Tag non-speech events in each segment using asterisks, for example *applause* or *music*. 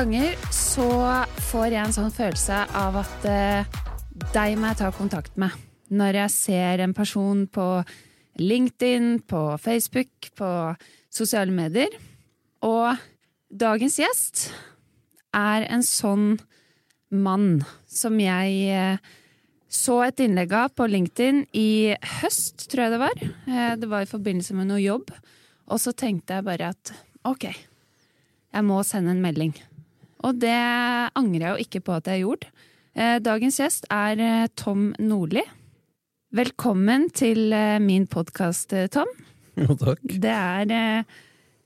ganger så får jeg en sånn følelse av at eh, deg må jeg ta kontakt med. Når jeg ser en person på LinkedIn, på Facebook, på sosiale medier. Og dagens gjest er en sånn mann som jeg eh, så et innlegg av på LinkedIn i høst, tror jeg det var. Eh, det var i forbindelse med noe jobb. Og så tenkte jeg bare at ok, jeg må sende en melding. Og det angrer jeg jo ikke på at jeg gjorde. gjort. dagens gjest er eh, Tom Nordli. Velkommen til eh, min podkast, Tom. Jo, takk. Det er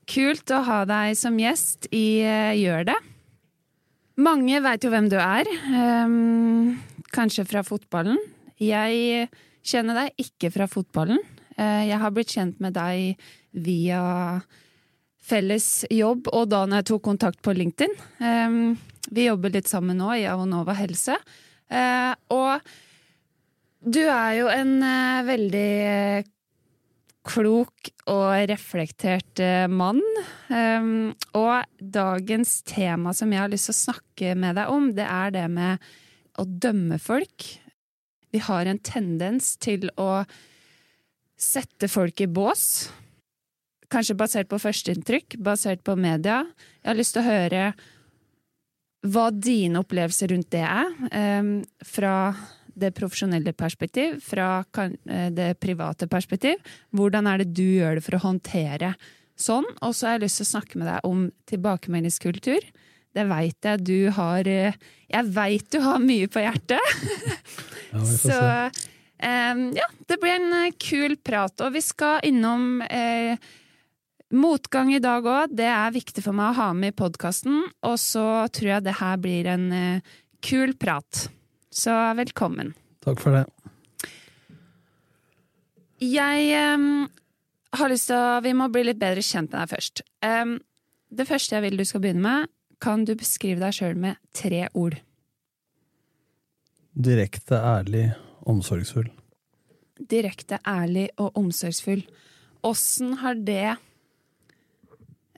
kult å ha deg som gjest i Gjør det. Mange veit jo hvem du er. Kanskje fra fotballen. Jeg kjenner deg ikke fra fotballen. Jeg har blitt kjent med deg via felles jobb, og da når jeg tok kontakt på LinkedIn. Um, vi jobber litt sammen nå i Avonova helse. Uh, og du er jo en uh, veldig klok og reflektert uh, mann. Um, og dagens tema som jeg har lyst til å snakke med deg om, det er det med å dømme folk. Vi har en tendens til å sette folk i bås kanskje basert på førsteinntrykk, basert på media. Jeg har lyst til å høre hva dine opplevelser rundt det er, ehm, fra det profesjonelle perspektiv, fra eh, det private perspektiv. Hvordan er det du gjør det for å håndtere sånn? Og så har jeg lyst til å snakke med deg om tilbakemeldingskultur. Det veit jeg du har eh, Jeg veit du har mye på hjertet! Ja, så um, ja, det blir en eh, kul prat. Og vi skal innom eh, Motgang i dag òg, det er viktig for meg å ha med i podkasten, og så tror jeg det her blir en uh, kul prat. Så velkommen. Takk for det. Jeg um, har lyst til å Vi må bli litt bedre kjent med deg først. Um, det første jeg vil du skal begynne med, kan du beskrive deg sjøl med tre ord? Direkte, ærlig, omsorgsfull. Direkte, ærlig og omsorgsfull. Åssen har det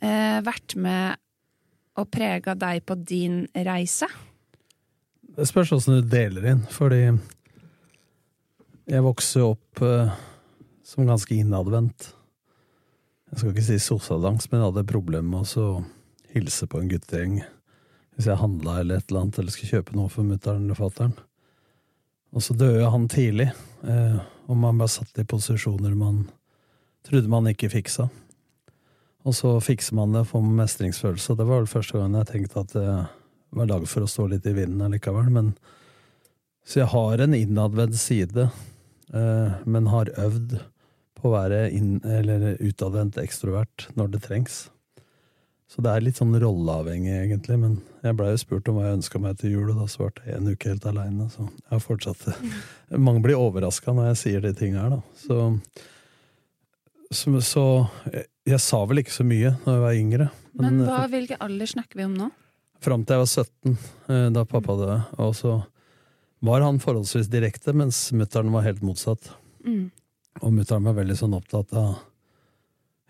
eh, vært med og prega deg på din reise? Det spørs åssen du deler inn, fordi jeg vokste opp eh, som ganske innadvendt. Jeg skal ikke si sosialdans, men jeg hadde problemer med å hilse på en guttegjeng hvis jeg handla eller et eller annet, eller skulle kjøpe noe for mutter'n eller fatter'n. Og så døde han tidlig, eh, og man ble satt i posisjoner man trodde man ikke fiksa. Og så fikser man det, får mestringsfølelse. Det var vel første gang jeg tenkte at det var dag for å stå litt i vinden allikevel. Men, så jeg har en innadvendt side, eh, men har øvd på å være inn, eller utadvendt ekstrovert når det trengs. Så det er litt sånn rolleavhengig, egentlig. Men jeg blei jo spurt om hva jeg ønska meg til jul, og da svarte jeg en uke helt aleine. Så jeg har fortsatt mm. Mange blir overraska når jeg sier de tinga her, da. Så så, så, jeg sa vel ikke så mye da jeg var yngre. Men, men hva, hvilken alder snakker vi om nå? Fram til jeg var 17, eh, da pappa døde. Og så var han forholdsvis direkte, mens mutter'n var helt motsatt. Mm. Og mutter'n var veldig sånn opptatt av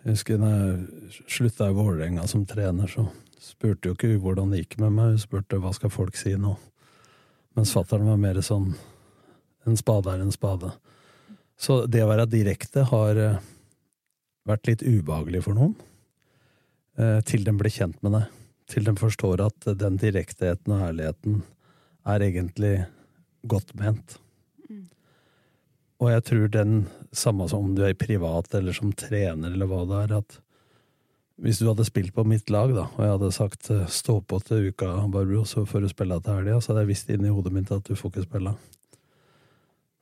Jeg husker da jeg slutta i Vålerenga som trener, så spurte jo ikke hun hvordan det gikk med meg, hun spurte hva skal folk si nå. Mens fatter'n var mer sånn en spade er en spade. Så det å være direkte har eh, vært litt ubehagelig for noen. Eh, til de blir kjent med deg. Til de forstår at den direktheten og ærligheten er egentlig godt ment. Mm. Og jeg tror den, samme som om du er privat eller som trener eller hva det er, at hvis du hadde spilt på mitt lag, da, og jeg hadde sagt eh, stå på til uka, Barbro, så får du spille til helga, så hadde jeg visst inni hodet mitt at du får ikke spille.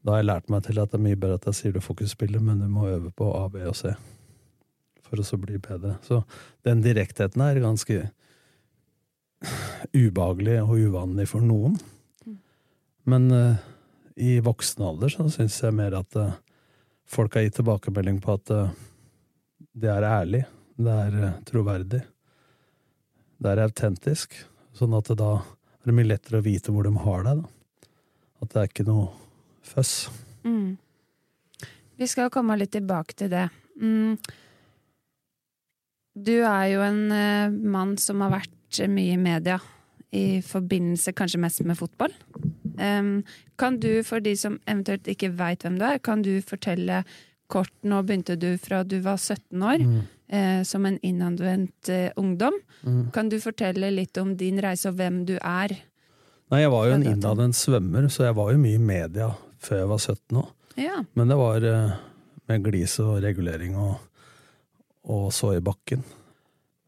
Da har jeg lært meg til at det er mye bedre at jeg sier du får ikke spille, men du må øve på A, B og C for å bli bedre. Så den direktheten er ganske ubehagelig og uvanlig for noen. Men uh, i voksen alder så syns jeg mer at uh, folk har gitt tilbakemelding på at uh, det er ærlig, det er troverdig, det er autentisk. Sånn at det da er det mye lettere å vite hvor de har deg. Da. At det er ikke noe føss. Mm. Vi skal komme litt tilbake til det. Mm. Du er jo en uh, mann som har vært mye i media. i forbindelse kanskje mest med fotball. Um, kan du, for de som eventuelt ikke veit hvem du er, kan du fortelle kort Nå begynte du fra du var 17 år, mm. uh, som en innadvendt uh, ungdom. Mm. Kan du fortelle litt om din reise og hvem du er? Nei, jeg var jo en innadvendt svømmer, så jeg var jo mye i media før jeg var 17 år. Ja. Men det var med glis og regulering og, og så i bakken.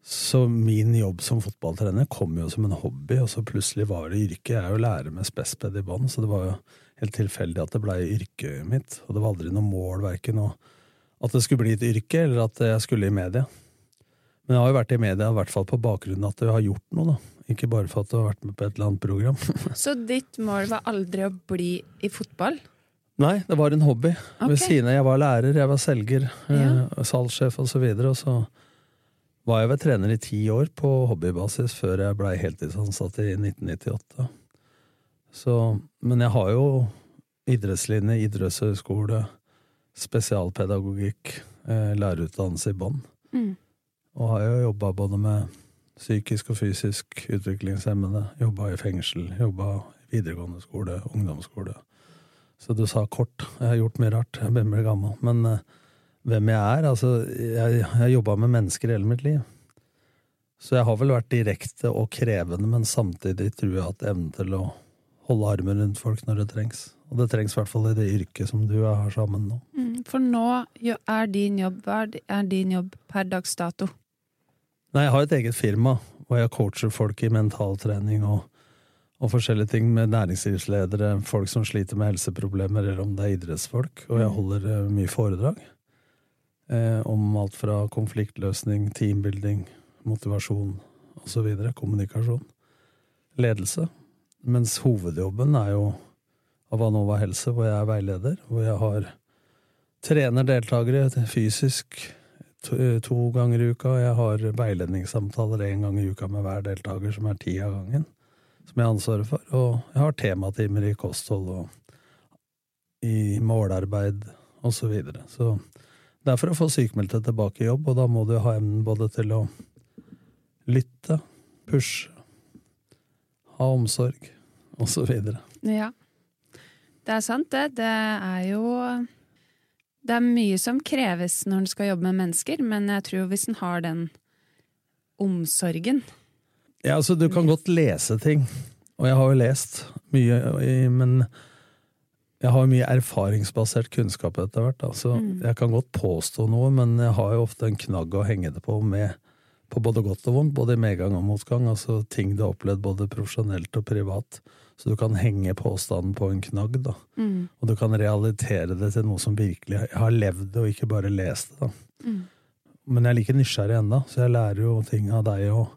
Så min jobb som fotballtrener kom jo som en hobby, og så plutselig var det yrke. Jeg er jo lærer med spesped i bånn, så det var jo helt tilfeldig at det blei yrket mitt. Og det var aldri noe mål, verken at det skulle bli et yrke, eller at jeg skulle i media. Men jeg har jo vært i media i hvert fall på bakgrunn av at jeg har gjort noe, da. Ikke bare for at du har vært med på et eller annet program. *laughs* så ditt mål var aldri å bli i fotball? Nei, det var en hobby. Okay. Ved siden av jeg var lærer, jeg var selger, ja. eh, salgssjef osv. Og, så og så var jeg vel trener i ti år på hobbybasis før jeg blei heltidsansatt i 1998. Så, men jeg har jo idrettslinje, idrettshøyskole, spesialpedagogikk, eh, lærerutdannelse i bånn. Mm. Og har jo jobba både med psykisk og fysisk utviklingshemmede. Jobba i fengsel, jobba videregående skole, ungdomsskole. Så du sa kort. Jeg har gjort mye rart. Jeg begynner å bli gammel. Men uh, hvem jeg er Altså, jeg har jobba med mennesker i hele mitt liv. Så jeg har vel vært direkte og krevende, men samtidig tror jeg at evnen til å holde armen rundt folk når det trengs. Og det trengs i hvert fall i det yrket som du har sammen nå. Mm, for nå er din jobb Hva er din jobb per dags dato? Nei, jeg har et eget firma, og jeg coacher folk i mentaltrening og, og forskjellige ting med næringslivsledere, folk som sliter med helseproblemer, eller om det er idrettsfolk. Og jeg mm. holder uh, mye foredrag eh, om alt fra konfliktløsning, teambuilding, motivasjon osv. Kommunikasjon. Ledelse. Mens hovedjobben er jo Avanova Helse, hvor jeg er veileder. Hvor jeg har trener deltakere fysisk to, to ganger i uka. Jeg har veiledningssamtaler én gang i uka med hver deltaker, som er ti av gangen. Som jeg har ansvaret for. Og jeg har tematimer i kosthold og i målarbeid osv. Så, videre. så det er for å få sykmeldte tilbake i jobb, og da må du ha evnen både til å lytte, pushe, ha omsorg osv. Ja. Det er sant, det. Det er jo Det er mye som kreves når en skal jobbe med mennesker, men jeg tror hvis en har den omsorgen Ja, altså, du kan godt lese ting, og jeg har jo lest mye, men jeg har mye erfaringsbasert kunnskap etter hvert. Altså, mm. Jeg kan godt påstå noe, men jeg har jo ofte en knagg å henge det på med på både godt og vondt, både i medgang og motgang. Altså ting du har opplevd både profesjonelt og privat. Så du kan henge påstanden på en knagg, da. Mm. Og du kan realitere det til noe som virkelig har levd det, og ikke bare lest det, da. Mm. Men jeg er like nysgjerrig ennå, så jeg lærer jo ting av deg og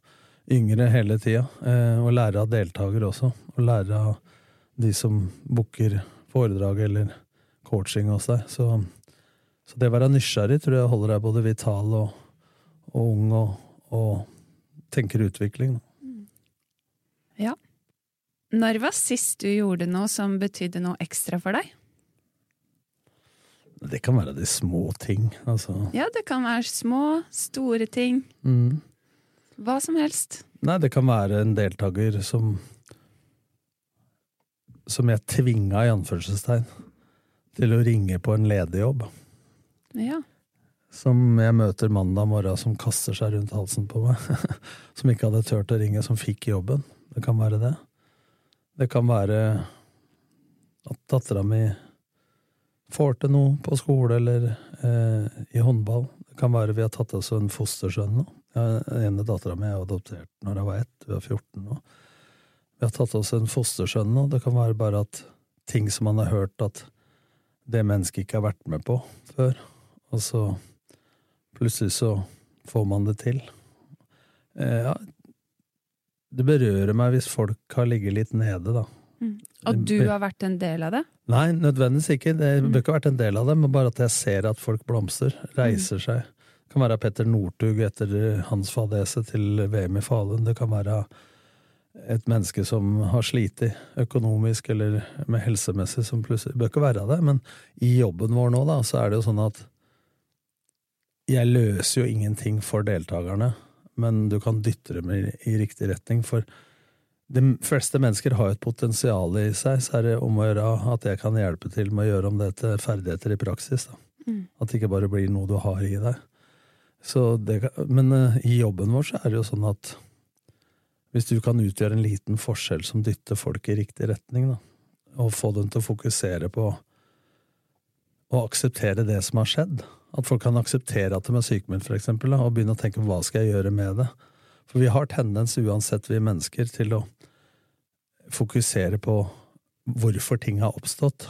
yngre hele tida. Eh, og lære av deltakere også. Og lære av de som booker foredrag eller coaching hos deg. Så, så det å være nysgjerrig tror jeg holder deg både vital og, og ung og, og tenker utvikling. Ja. Når var sist du gjorde noe som betydde noe ekstra for deg? Det kan være de små ting, altså. Ja, det kan være små, store ting. Mm. Hva som helst. Nei, det kan være en deltaker som Som jeg tvinga, i anførselstegn, til å ringe på en ledig jobb. Ja. Som jeg møter mandag morgen, som kaster seg rundt halsen på meg. *laughs* som ikke hadde turt å ringe, som fikk jobben. Det kan være det. Det kan være at dattera mi får til noe på skole eller eh, i håndball. Det kan være vi har tatt oss en fostersønn nå. Den ene dattera mi er adoptert når jeg var ett, vi er 14 nå. Vi har tatt oss en fostersønn nå. Det kan være bare at ting som man har hørt at det mennesket ikke har vært med på før, og så plutselig så får man det til. Eh, ja, det berører meg hvis folk har ligget litt nede, da. Mm. At du har vært en del av det? Nei, nødvendigvis ikke. Det mm. bør ikke vært en del av det, men bare at jeg ser at folk blomstrer, reiser mm. seg. Det kan være Petter Northug etter hans fadese til VM i Falun. Det kan være et menneske som har slitt økonomisk eller med helsemessig, som plutselig Det bør ikke være det, men i jobben vår nå, da, så er det jo sånn at jeg løser jo ingenting for deltakerne men du kan dytte dem i, i riktig retning. For de fleste mennesker har jo et potensial i seg, så er det om å gjøre at jeg kan hjelpe til med å gjøre om det til ferdigheter i praksis. Da. Mm. At det ikke bare blir noe du har i deg. Det, men uh, i jobben vår så er det jo sånn at hvis du kan utgjøre en liten forskjell som dytter folk i riktig retning, da, og få dem til å fokusere på å akseptere det som har skjedd, at folk kan akseptere at de er sykemeldt, eksempel, og begynne å tenke hva skal jeg gjøre med det? For vi har tendens, uansett vi mennesker, til å fokusere på hvorfor ting har oppstått.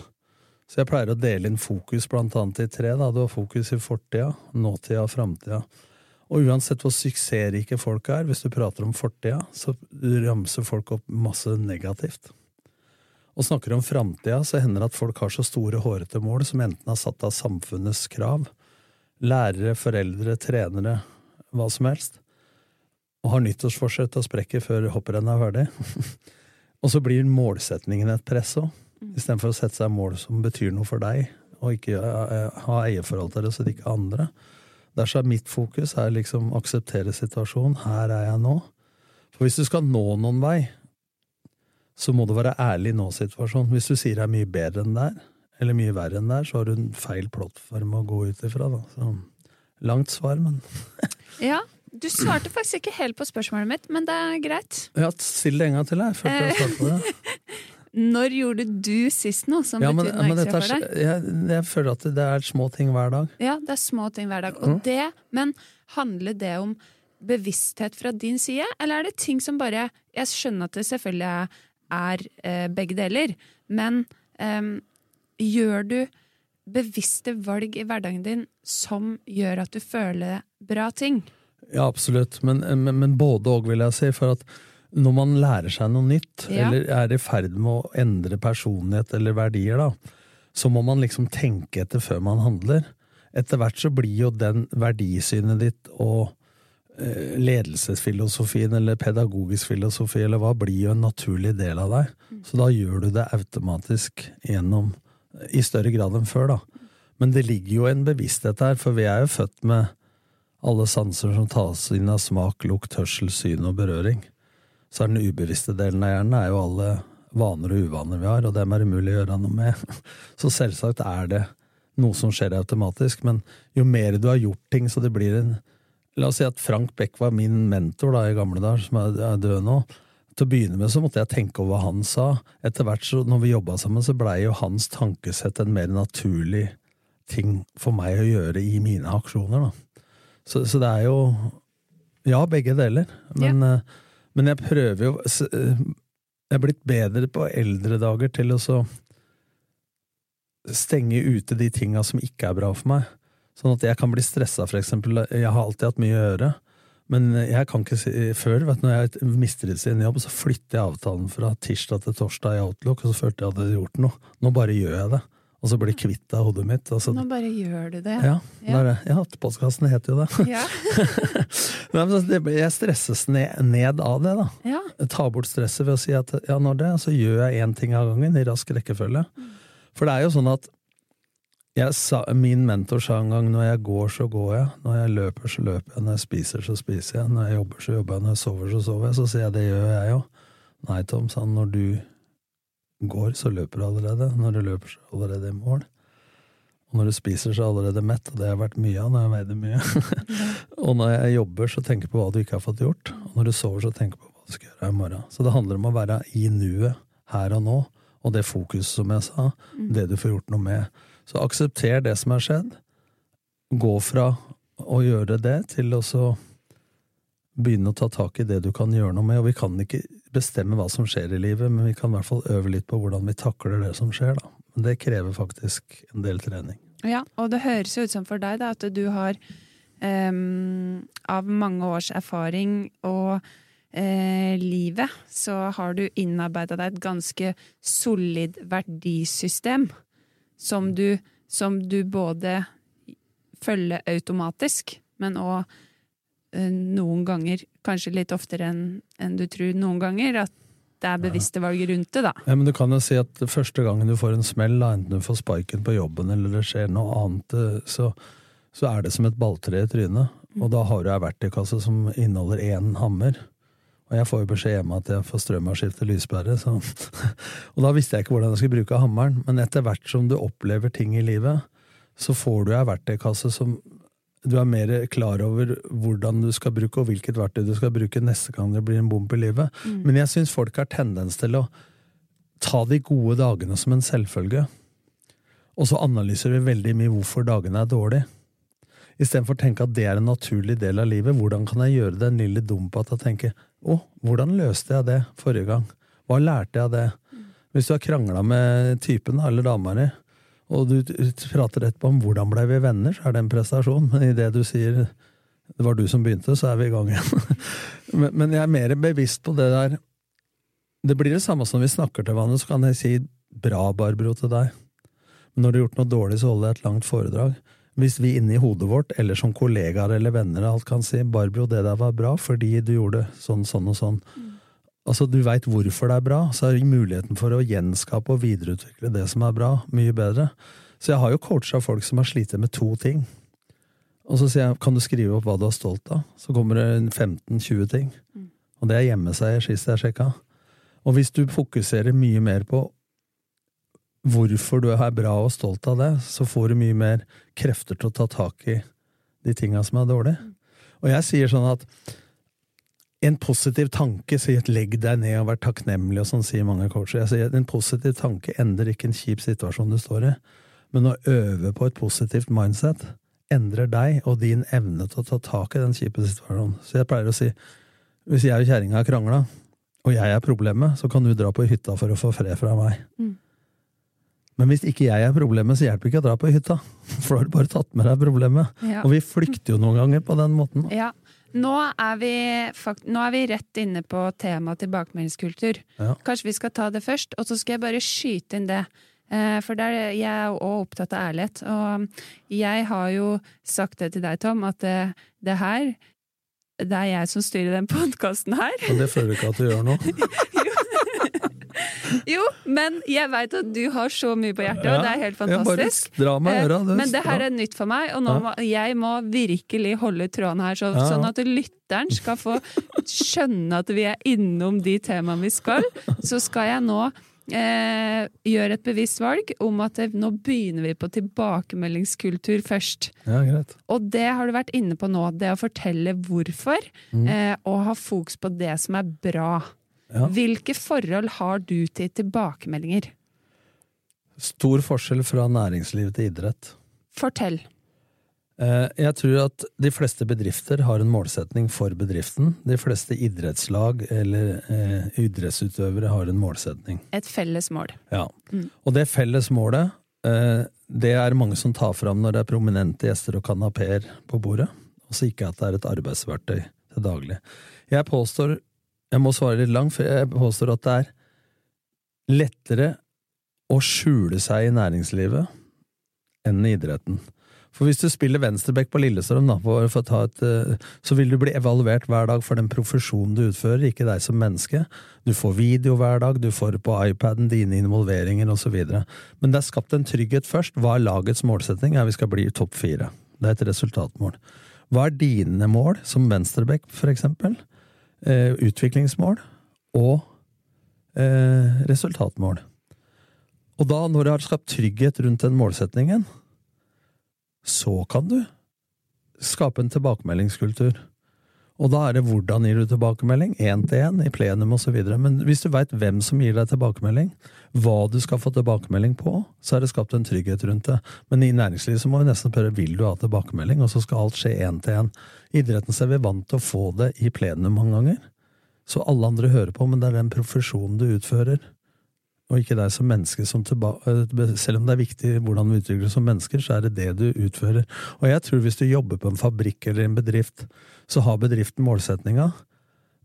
Så jeg pleier å dele inn fokus blant annet i tre. Da. Du har fokus i fortida, nåtida og framtida. Og uansett hvor suksessrike folk er, hvis du prater om fortida, så ramser folk opp masse negativt. Og snakker om framtida, så hender det at folk har så store, hårete mål som enten har satt av samfunnets krav, lærere, foreldre, trenere, hva som helst, og har nyttårsforsett og sprekker før hopprennet er ferdig. *laughs* og så blir målsetningen et press òg. Istedenfor å sette seg mål som betyr noe for deg, og ikke ha eierforhold til det så det ikke er andre. Derfor er mitt fokus er liksom akseptere situasjonen. Her er jeg nå. For hvis du skal nå noen vei, så må du være ærlig i nå-situasjonen. Hvis du sier det er mye bedre enn der, eller mye verre enn der, så har du en feil plattform å gå ut ifra. Da. Så, langt svar, men *laughs* Ja, du svarte faktisk ikke helt på spørsmålet mitt, men det er greit. Ja, Still det en gang til, jeg. Følte jeg svarte på det. *laughs* Når gjorde du sist noe som ja, betydde noe ekstra for deg? Jeg, jeg, føler at det er små ting hver dag. Ja, det er små ting hver dag. Mm. det, men handler det om bevissthet fra din side, eller er det ting som bare Jeg skjønner at det selvfølgelig er eh, begge deler, men eh, gjør du bevisste valg i hverdagen din som gjør at du føler bra ting? Ja, absolutt. Men, men, men både òg, vil jeg si. For at når man lærer seg noe nytt, ja. eller er i ferd med å endre personlighet eller verdier, da, så må man liksom tenke etter før man handler. Etter hvert så blir jo den verdisynet ditt og eh, ledelsesfilosofien eller pedagogisk filosofi eller hva, blir jo en naturlig del av deg. Mm. Så da gjør du det automatisk gjennom I større grad enn før, da. Men det ligger jo en bevissthet her, for vi er jo født med alle sanser som tas inn av smak, lukt, hørsel, syn og berøring. Så er den ubevisste delen av hjernen er jo alle vaner og uvaner vi har, og dem er det umulig å gjøre noe med. *laughs* Så selvsagt er det noe som skjer automatisk, men jo mer du har gjort ting så det blir en La oss si at Frank Beck var min mentor da i gamle dager, som er død nå. Til å begynne med så måtte jeg tenke over hva han sa. Etter hvert, så, når vi jobba sammen, så blei jo hans tankesett en mer naturlig ting for meg å gjøre i mine aksjoner. da. Så, så, det er jo Ja, begge deler. Men, ja. Men jeg prøver jo uh, Jeg er blitt bedre på eldre dager til å stenge ute de tinga som ikke er bra for meg. Sånn at jeg kan bli stressa, for eksempel. Jeg har alltid hatt mye å gjøre. Men jeg kan ikke si før, vet du, når jeg mister det sin jobb, så flytter jeg avtalen fra tirsdag til torsdag i Outlook, og så følte jeg at jeg hadde gjort noe. Nå bare gjør jeg det og så blir kvitt av hodet mitt. Altså, Nå bare gjør du det. Ja, ja. det ja postkassen heter jo det. *laughs* Ja. *laughs* Jeg stresses ned, ned, av det, da. Ja. Ta bort stresset ved å si at ja, når det, så gjør jeg én ting av gangen, i rask rekkefølge. Mm. For det er jo sånn at sa, min mentor sa en gang når jeg går, så går jeg. Når jeg løper, så løper jeg. Når jeg spiser, så spiser jeg. Når jeg jobber, så jobber jeg. Når jeg sover, så sover jeg. Så sier jeg det gjør jeg jo. Nei, Tom, sa han, når du går, så løper du allerede. Når du løper, så er allerede i mål. Og når du spiser, så er allerede mett, og det har vært mye av når jeg veide mye. *laughs* og når jeg jobber, så tenker du på hva du ikke har fått gjort. Og når du sover, så tenker du på hva du skal gjøre i morgen. Så det handler om å være i nuet, her og nå, og det fokuset, som jeg sa, mm. det du får gjort noe med. Så aksepter det som har skjedd. Gå fra å gjøre det til å begynne å ta tak i det du kan gjøre noe med. Og vi kan ikke bestemme hva som skjer i livet, men vi kan i hvert fall øve litt på hvordan vi takler det som skjer. da. Men det krever faktisk en del trening. Ja, og det høres jo ut som for deg da, at du har um, av mange års erfaring og uh, livet, så har du innarbeida deg et ganske solid verdisystem som du, som du både følger automatisk, men òg noen ganger, kanskje litt oftere enn en du tror noen ganger, at det er bevisste valg rundt det, da. Ja, men du kan jo si at første gangen du får en smell, da, enten du får sparken på jobben eller det skjer noe annet, eh, så, så er det som et balltre i trynet. Og da har du ei verktøykasse som inneholder én hammer. Og jeg får jo beskjed hjemme at jeg får strømavskifte lyspære. Så. *laughs* og da visste jeg ikke hvordan jeg skulle bruke hammeren. Men etter hvert som du opplever ting i livet, så får du ei verktøykasse som du er mer klar over hvordan du skal bruke, og hvilket verktøy du skal bruke neste gang det blir en bomp i livet. Mm. Men jeg syns folk har tendens til å ta de gode dagene som en selvfølge. Og så analyserer vi veldig mye hvorfor dagene er dårlige. Istedenfor å tenke at det er en naturlig del av livet. Hvordan kan jeg gjøre det en dumpa til å tenke å, hvordan løste jeg det forrige gang? Hva lærte jeg av det? Hvis du har krangla med typen eller dama di, og du prater etterpå om hvordan blei vi venner, så er det en prestasjon. Men i det du sier det var du som begynte, så er vi i gang igjen. *laughs* men, men, jeg er mer bevisst på det der Det blir det samme som vi snakker til hverandre, så kan jeg si bra, Barbro, til deg. Men når du har gjort noe dårlig, så holder jeg et langt foredrag. Hvis vi inni hodet vårt, eller som kollegaer eller venner, alt kan si 'Barbro, det der var bra fordi du gjorde sånn, sånn og sånn'. Mm. Altså, Du veit hvorfor det er bra, så er muligheten for å gjenskape og videreutvikle det som er bra, mye bedre. Så jeg har jo coacha folk som har slitt med to ting. Og så sier jeg 'kan du skrive opp hva du er stolt av'? Så kommer det 15-20 ting. Mm. Og det er gjemmeseier sist jeg sjekka. Og hvis du fokuserer mye mer på hvorfor du er bra og stolt av det, så får du mye mer krefter til å ta tak i de tinga som er dårlige. Og jeg sier sånn at en positiv tanke sier 'legg deg ned og vær takknemlig', og sånn sier mange coacher. Jeg sier En positiv tanke endrer ikke en kjip situasjon du står i, men å øve på et positivt mindset endrer deg og din evne til å ta tak i den kjipe situasjonen. Så jeg pleier å si hvis jeg og kjerringa har krangla, og jeg er problemet, så kan du dra på hytta for å få fred fra meg. Mm. Men hvis ikke jeg er problemet, så hjelper ikke å dra på hytta. *laughs* For da har du bare tatt med deg problemet. Ja. Og vi flykter jo noen ganger på den måten. Ja. Nå er, vi, nå er vi rett inne på temaet tilbakemeldingskultur. Ja. Kanskje vi skal ta det først, og så skal jeg bare skyte inn det. Eh, for der, jeg er òg opptatt av ærlighet. Og jeg har jo sagt det til deg, Tom, at det, det her det er jeg som styrer den podkasten her. Men det føler du ikke at du gjør nå? *laughs* Jo, *laughs* men jeg veit at du har så mye på hjertet, og det er helt fantastisk. Ja, øra, det, men det her er nytt for meg, og må, jeg må virkelig holde tråden her, så, sånn at lytteren skal få skjønne at vi er innom de temaene vi skal. Så skal jeg nå Eh, gjør et bevisst valg om at det, nå begynner vi på tilbakemeldingskultur først. Ja, greit. Og det har du vært inne på nå, det å fortelle hvorfor, mm. eh, og ha fokus på det som er bra. Ja. Hvilke forhold har du til tilbakemeldinger? Stor forskjell fra næringsliv til idrett. Fortell. Eh, jeg tror at de fleste bedrifter har en målsetning for bedriften. De fleste idrettslag eller eh, idrettsutøvere har en målsetning. Et felles mål. Ja. Mm. Og det felles målet, eh, det er mange som tar fram når det er prominente gjester og kanapeer på bordet. og så ikke at det er et arbeidsverktøy til daglig. Jeg påstår jeg må svare litt langt, for jeg påstår at det er lettere å skjule seg i næringslivet enn i idretten. For hvis du spiller venstreback på Lillestrøm, da, et, eh, så vil du bli evaluert hver dag for den profesjonen du utfører, ikke deg som menneske. Du får video hver dag, du får på iPaden dine involveringer osv. Men det er skapt en trygghet først. Hva er lagets målsetting? Er vi skal bli topp fire. Det er et resultatmål. Hva er dine mål, som venstreback, for eksempel? Eh, utviklingsmål og eh, resultatmål. Og da, når du har skapt trygghet rundt den målsetningen, så kan du skape en tilbakemeldingskultur. Og da er det hvordan gir du tilbakemelding, én til én, i plenum osv. Men hvis du veit hvem som gir deg tilbakemelding, hva du skal få tilbakemelding på, så er det skapt en trygghet rundt det. Men i næringslivet så må vi nesten spørre vil du ha tilbakemelding, og så skal alt skje én til én. Idretten så er vi vant til å få det i plenum mange ganger. Så alle andre hører på, men det er den profesjonen du utfører og ikke deg som menneske som eh, Selv om det er viktig hvordan du utvikler deg som mennesker, så er det det du utfører. Og jeg tror hvis du jobber på en fabrikk eller en bedrift, så har bedriften målsetninga.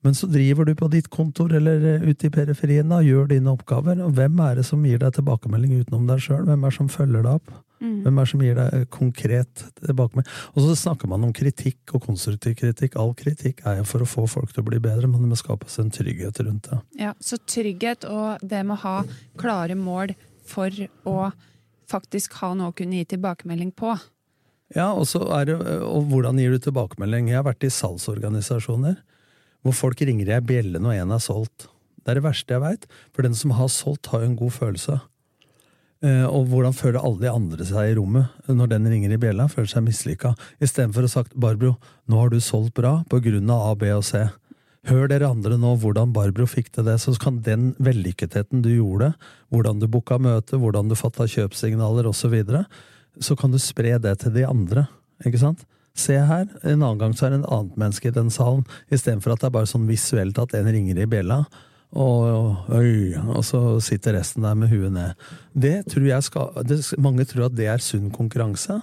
Men så driver du på ditt kontor eller eh, ute i periferien og gjør dine oppgaver. Og hvem er det som gir deg tilbakemelding utenom deg sjøl? Hvem er det som følger deg opp? Mm. Hvem er det som gir deg eh, konkret tilbakemelding? Og så snakker man om kritikk og konstruktiv kritikk. All kritikk er jo for å få folk til å bli bedre, men det må skapes en trygghet rundt det. Ja, Så trygghet og det med å ha klare mål for å faktisk ha noe å kunne gi tilbakemelding på. Ja, og, så er det, og hvordan gir du tilbakemelding? Jeg har vært i salgsorganisasjoner hvor folk ringer i ei bjelle når en er solgt. Det er det verste jeg veit, for den som har solgt, har jo en god følelse. Eh, og hvordan føler alle de andre seg i rommet når den ringer i bjella? Føler seg mislykka. Istedenfor å sagt 'Barbro, nå har du solgt bra på grunn av A, B og C'. Hør dere andre nå hvordan Barbro fikk til det, så kan den vellykketheten du gjorde, hvordan du booka møte, hvordan du fatta kjøpsignaler osv., så, videre, så kan du spre det til de andre. Ikke sant? Se her, en annen gang så er det en annet menneske i den salen, istedenfor at det er bare sånn visuelt at en ringer i bjella, og, øy, og så sitter resten der med huet ned. Det tror jeg skal, det, mange tror at det er sunn konkurranse.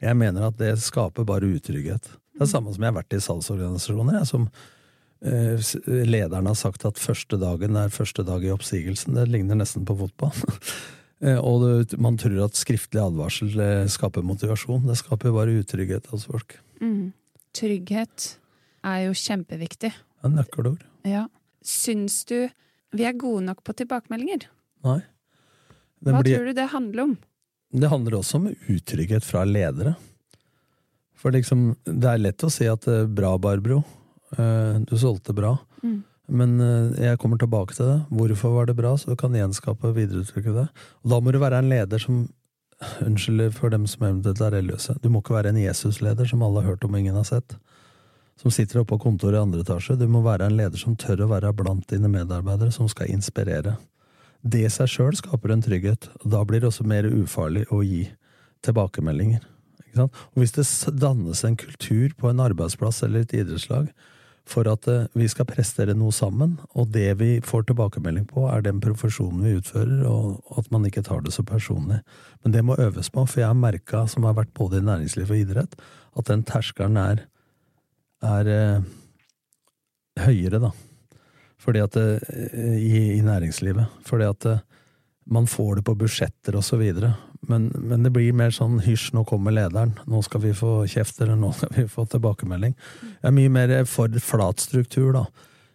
Jeg mener at det skaper bare utrygghet. Det er samme som jeg har vært i salgsorganisasjoner, jeg, som eh, lederen har sagt at første dagen er første dag i oppsigelsen. Det ligner nesten på fotball. *laughs* Eh, og det, man tror at skriftlig advarsel eh, skaper motivasjon. Det skaper bare utrygghet hos folk. Mm. Trygghet er jo kjempeviktig. Det er nøkkelord. Ja. Syns du vi er gode nok på tilbakemeldinger? Nei. Hva blir... tror du det handler om? Det handler også om utrygghet fra ledere. For liksom, det er lett å si at eh, bra, Barbro. Du solgte bra. Mm. Men eh, jeg kommer tilbake til det. Hvorfor var det bra? Så du kan gjenskape og videreutvikle det. Og da må du være en leder som *sighs* Unnskyld for dem som eventuelt er religiøse. Du må ikke være en Jesus-leder som alle har hørt om og ingen har sett. Som sitter oppe på kontoret i andre etasje. Du må være en leder som tør å være blant dine medarbeidere, som skal inspirere. Det seg sjøl skaper en trygghet. Da blir det også mer ufarlig å gi tilbakemeldinger. Og hvis det dannes en kultur på en arbeidsplass eller et idrettslag for at eh, vi skal prestere noe sammen, og det vi får tilbakemelding på, er den profesjonen vi utfører, og at man ikke tar det så personlig. Men det må øves på, for jeg har merka, som har vært både i næringsliv og idrett, at den terskelen er, er eh, høyere, da. Fordi at eh, i, i, næringslivet. Fordi at eh, man får det på budsjetter og så videre. Men, men, det blir mer sånn hysj, nå kommer lederen, nå skal vi få kjeft, eller nå skal vi få tilbakemelding. Jeg er mye mer for flat struktur, da.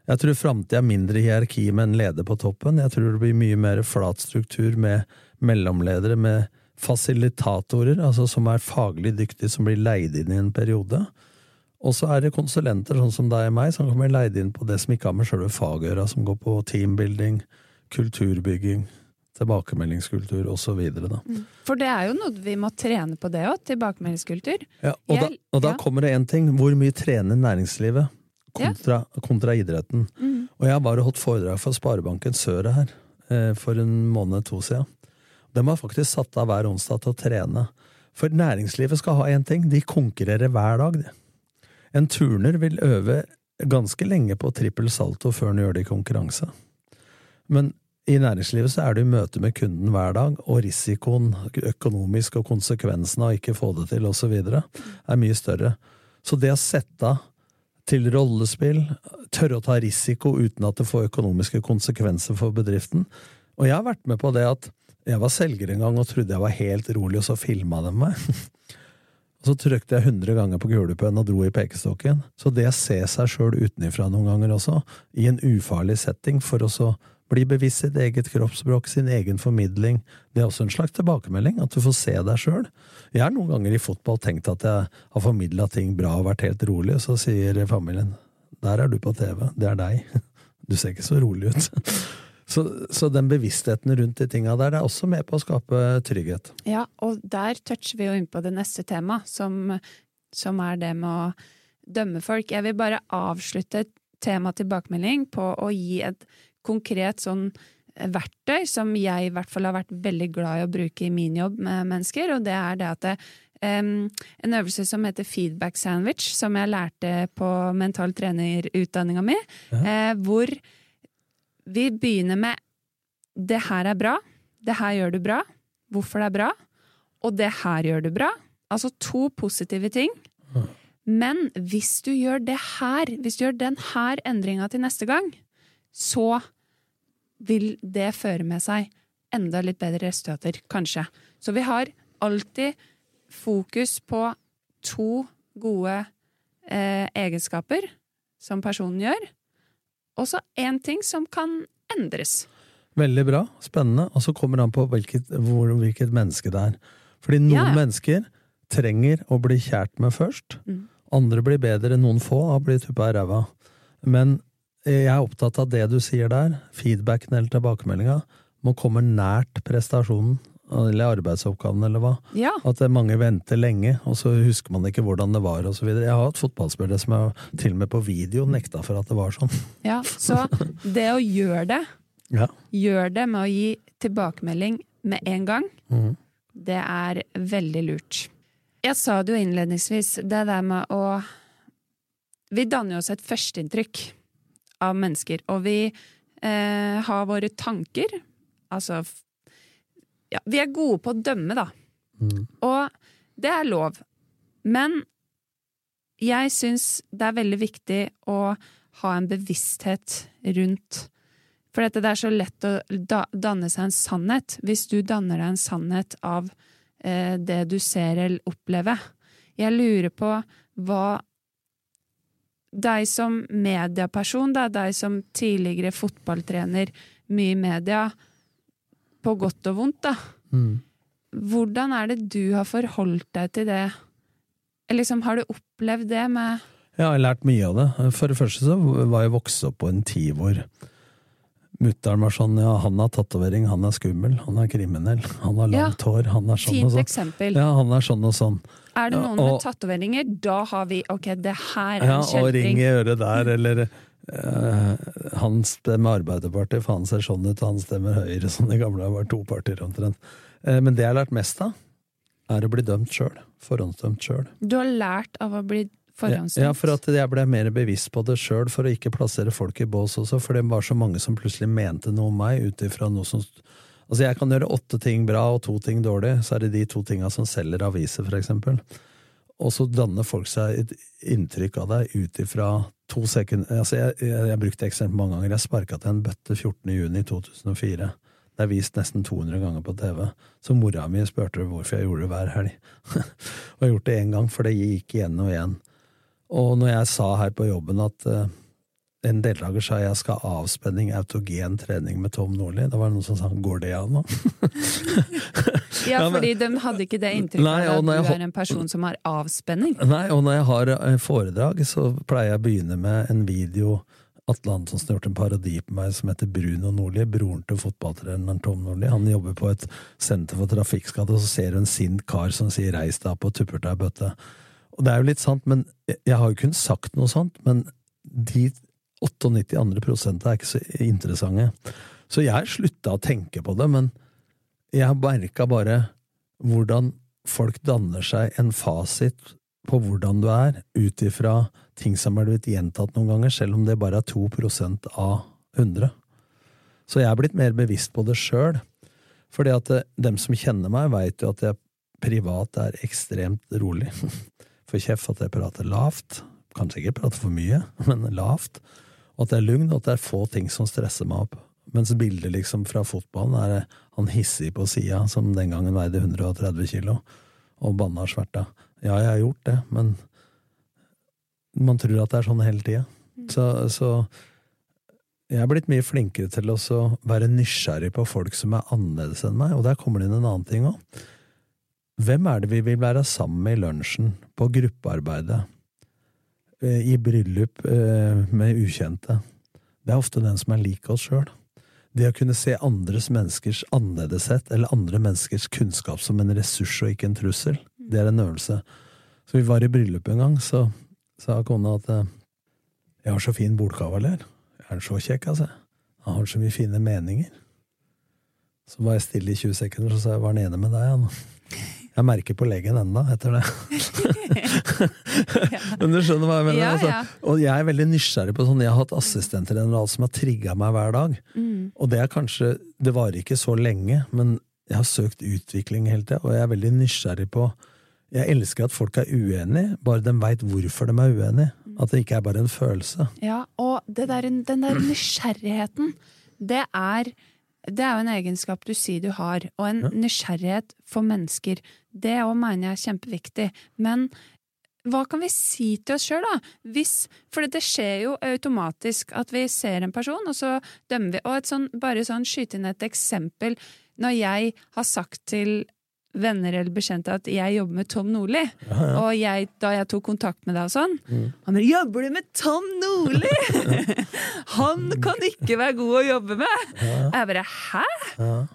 Jeg tror framtida er mindre hierarki med en leder på toppen. Jeg tror det blir mye mer flat struktur med mellomledere, med fasilitatorer, altså som er faglig dyktige, som blir leid inn i en periode. Og så er det konsulenter, sånn som deg og meg, som kommer leid inn på det som ikke har med sjølve faget å gjøre, som går på teambuilding, kulturbygging, tilbakemeldingskultur osv. Mm. For det er jo noe vi må trene på det òg, tilbakemeldingskultur. Ja, og, Jeg, da, og da ja. kommer det én ting. Hvor mye trener næringslivet kontra, ja. kontra idretten? Mm. Og jeg har bare holdt foredrag for Sparebanken Søret her eh, for en måned, to siden. De har faktisk satt av hver onsdag til å trene. For næringslivet skal ha én ting, de konkurrerer hver dag. En turner vil øve ganske lenge på trippel salto før han gjør det i konkurranse. Men i næringslivet så er du i møte med kunden hver dag, og risikoen økonomisk og konsekvensene av ikke få det til osv. er mye større. Så det å sette til rollespill, tørre å ta risiko uten at det får økonomiske konsekvenser for bedriften Og jeg har vært med på det at jeg var selger en gang og trodde jeg var helt rolig, og så filma de meg. *laughs* Og så trykte jeg 100 ganger på kulepenn og dro i pekestokken. Så det å se seg sjøl utenifra noen ganger også, i en ufarlig setting, for å så bli bevisst sitt eget kroppsspråk, sin egen formidling. Det er også en slags tilbakemelding, at du får se deg sjøl. Jeg har noen ganger i fotball tenkt at jeg har formidla ting bra og vært helt rolig, og så sier familien der er du på TV, det er deg. *laughs* Du ser ikke så rolig ut. *laughs* Så, så, den bevisstheten rundt de tinga der det er også med på å skape trygghet. Ja, og der toucher vi jo inn på det neste temaet, som, som er det med å dømme folk. Jeg vil bare avslutte tema tilbakemelding på å gi et konkret sånn eh, verktøy som jeg i hvert fall har vært veldig glad i å bruke i min jobb med mennesker, og det er det at det, um, en øvelse som heter feedback sandwich, som jeg lærte på mental trenerutdanninga mi, ja. uh, hvor vi begynner med 'det her er bra', 'det her gjør du bra', 'hvorfor det er bra', og 'det her gjør du bra'. Altså to positive ting. Men hvis du gjør det her, hvis du gjør den her endringa til neste gang, så vil det føre med seg enda litt bedre resultater, kanskje. Så vi har alltid fokus på to gode eh, egenskaper som personen gjør, og så én ting som kan endres. Veldig bra, spennende. Og så kommer det an på hvilket, hvor, hvilket, menneske det er. Fordi noen ja, mennesker trenger å bli kjært med først. Mm. Andre blir bedre, noen få har blitt tuppa i ræva. Men jeg er opptatt av det du sier der, feedbacken eller tilbakemeldinga, må komme nært prestasjonen eller arbeidsoppgaven, eller hva. Ja. At mange venter lenge, og så husker man ikke hvordan det var, osv. Jeg har hatt fotballspillere som jeg til og med på video nekta for at det var sånn. ja. Så det å gjøre det, *laughs* Ja. gjør det med å gi tilbakemelding med en gang, mm. det er veldig lurt. Jeg sa det jo innledningsvis, det der med å Vi danner jo oss et førsteinntrykk av mennesker, og vi eh, har våre tanker. Altså Ja, vi er gode på å dømme, da. Mm. Og det er lov. Men jeg syns det er veldig viktig å ha en bevissthet rundt For dette det er så lett å da, danne seg en sannhet. Hvis du danner deg en sannhet av eh, det du ser eller opplever. Jeg lurer på hva Deg som medieperson, da, deg som tidligere fotballtrener, mye media, på godt og vondt, da. Mm. Hvordan er det du har forholdt deg til det? Eller liksom, har du opplevd det med Jeg har lært mye av det. For det første så var jeg vokst opp på en tid hvor mutter'n var sånn ja, han har tatovering, han er skummel, han er kriminell, han har Ja. langt hår, han er sånn Fint og sånn. eksempel. Ja, han er sånn og sånn. Er det Ja, noen med og- tatoveringer, da har vi Ok, det her er en Ja, og ring i øret der, eller uh, han stemmer Arbeiderpartiet, for han ser sånn ut, og han stemmer Høyre, som det gamle var to partier omtrent. Uh, men det jeg har lært mest av, er å bli dømt sjøl. Forhåndsdømt sjøl. Du har lært av å bli forhåndsdømt. Ja, for at jeg ble mer bevisst på det sjøl, for å ikke plassere folk i bås også, for det var så mange som plutselig mente noe om meg ut ifra noe som Altså, jeg kan gjøre åtte ting bra og to ting dårlig, så er det de to tinga som selger aviser, for eksempel. Og så danner folk seg et inntrykk av deg ut ifra to sekunder Altså, jeg, jeg, jeg brukte eksempel mange ganger. Jeg sparka til en bøtte 14. juni 2004. Det er vist nesten 200 ganger på TV. Så mora mi spurte hvorfor jeg gjorde det hver helg. *laughs* og jeg har gjort det én gang, for det gikk igjen og igjen. Og når jeg sa her på jobben at eh, en deltaker sa jeg skal ha avspenning, autogen trening med Tom Nordli, da var det noen som sa går det an nå? Ja, *laughs* fordi de hadde ikke det inntrykket Nei, av at du er en person som har avspenning. Nei, og når jeg har eh, foredrag, så pleier jeg å begynne med en video Atle Antonsen har gjort en parodi på meg som heter Bruno Nordli, broren til fotballtreneren Tom Nordli. Han jobber på et senter for trafikkskadde, og så ser du en sint kar som sier 'reis deg opp' og tupper deg i bøtte. Og det er jo litt sant, men jeg- har jo kun sagt noe sånt, men de 98 andre prosentene er ikke så interessante. Så jeg slutta å tenke på det, men jeg har merka bare hvordan folk danner seg en fasit på hvordan du er, ut ifra ting som er blitt gjentatt noen ganger, selv om det bare er 2 av 100. Så jeg er blitt mer bevisst på det sjøl. Fordi at eh, dem som kjenner meg, veit jo at jeg privat er ekstremt rolig. *laughs* Får kjeft at jeg prater lavt. Kanskje ikke prater for mye, *laughs* men lavt. Og at det er lugn, og at det er få ting som stresser meg opp. Mens bildet liksom fra fotballen er han hissig på sida, som den gangen veide 130 kilo, og banna sverta. Ja, jeg har gjort det, men man tror at det er sånn hele tida. Så, så jeg er blitt mye flinkere til å være nysgjerrig på folk som er annerledes enn meg, og der kommer det inn en annen ting òg. Hvem er det vi vil være sammen med i lunsjen, på gruppearbeidet, eh, i bryllup eh, med ukjente? Det er ofte den som er lik oss sjøl. Det å kunne se andres menneskers annerledeshet eller andre menneskers kunnskap som en ressurs og ikke en trussel, det er en øvelse. Så vi var i bryllup en gang, så sa kona at eh, jeg har så fin bordkavaler. Er han så kjekk, altså? Han har så mye fine meninger. Så var jeg stille i 20 sekunder, så sa jeg var han enig med deg, han? Jeg merker på leggen enda etter det. *laughs* Men du skjønner hva jeg mener? Ja, altså. ja. Og jeg er veldig nysgjerrig på sånn, jeg har hatt assistenter som har trigga meg hver dag. Mm. Og det er kanskje, det varer ikke så lenge, men jeg har søkt utvikling hele tida, og jeg er veldig nysgjerrig på Jeg elsker at folk er uenige, bare de veit hvorfor de er uenige. At det ikke er bare en følelse. Ja, og det der, den der nysgjerrigheten, det er, det er jo en egenskap du sier du har. Og en Ja. nysgjerrighet for mennesker. Det òg mener jeg er kjempeviktig. Men hva kan vi si til oss sjøl, da? Hvis, for det skjer jo automatisk at vi ser en person, og så dømmer vi. Og et sånn, bare sånn skyte inn et eksempel. Når jeg har sagt til venner eller bekjente at jeg jobber med Tom Nordli. Ja, ja. Og jeg, da jeg tok kontakt med deg og sånn Mm. Han bare 'Jobber du med Tom Nordli?' *laughs* Han kan ikke være god å jobbe med! Ja, Jeg bare 'hæ?' ja.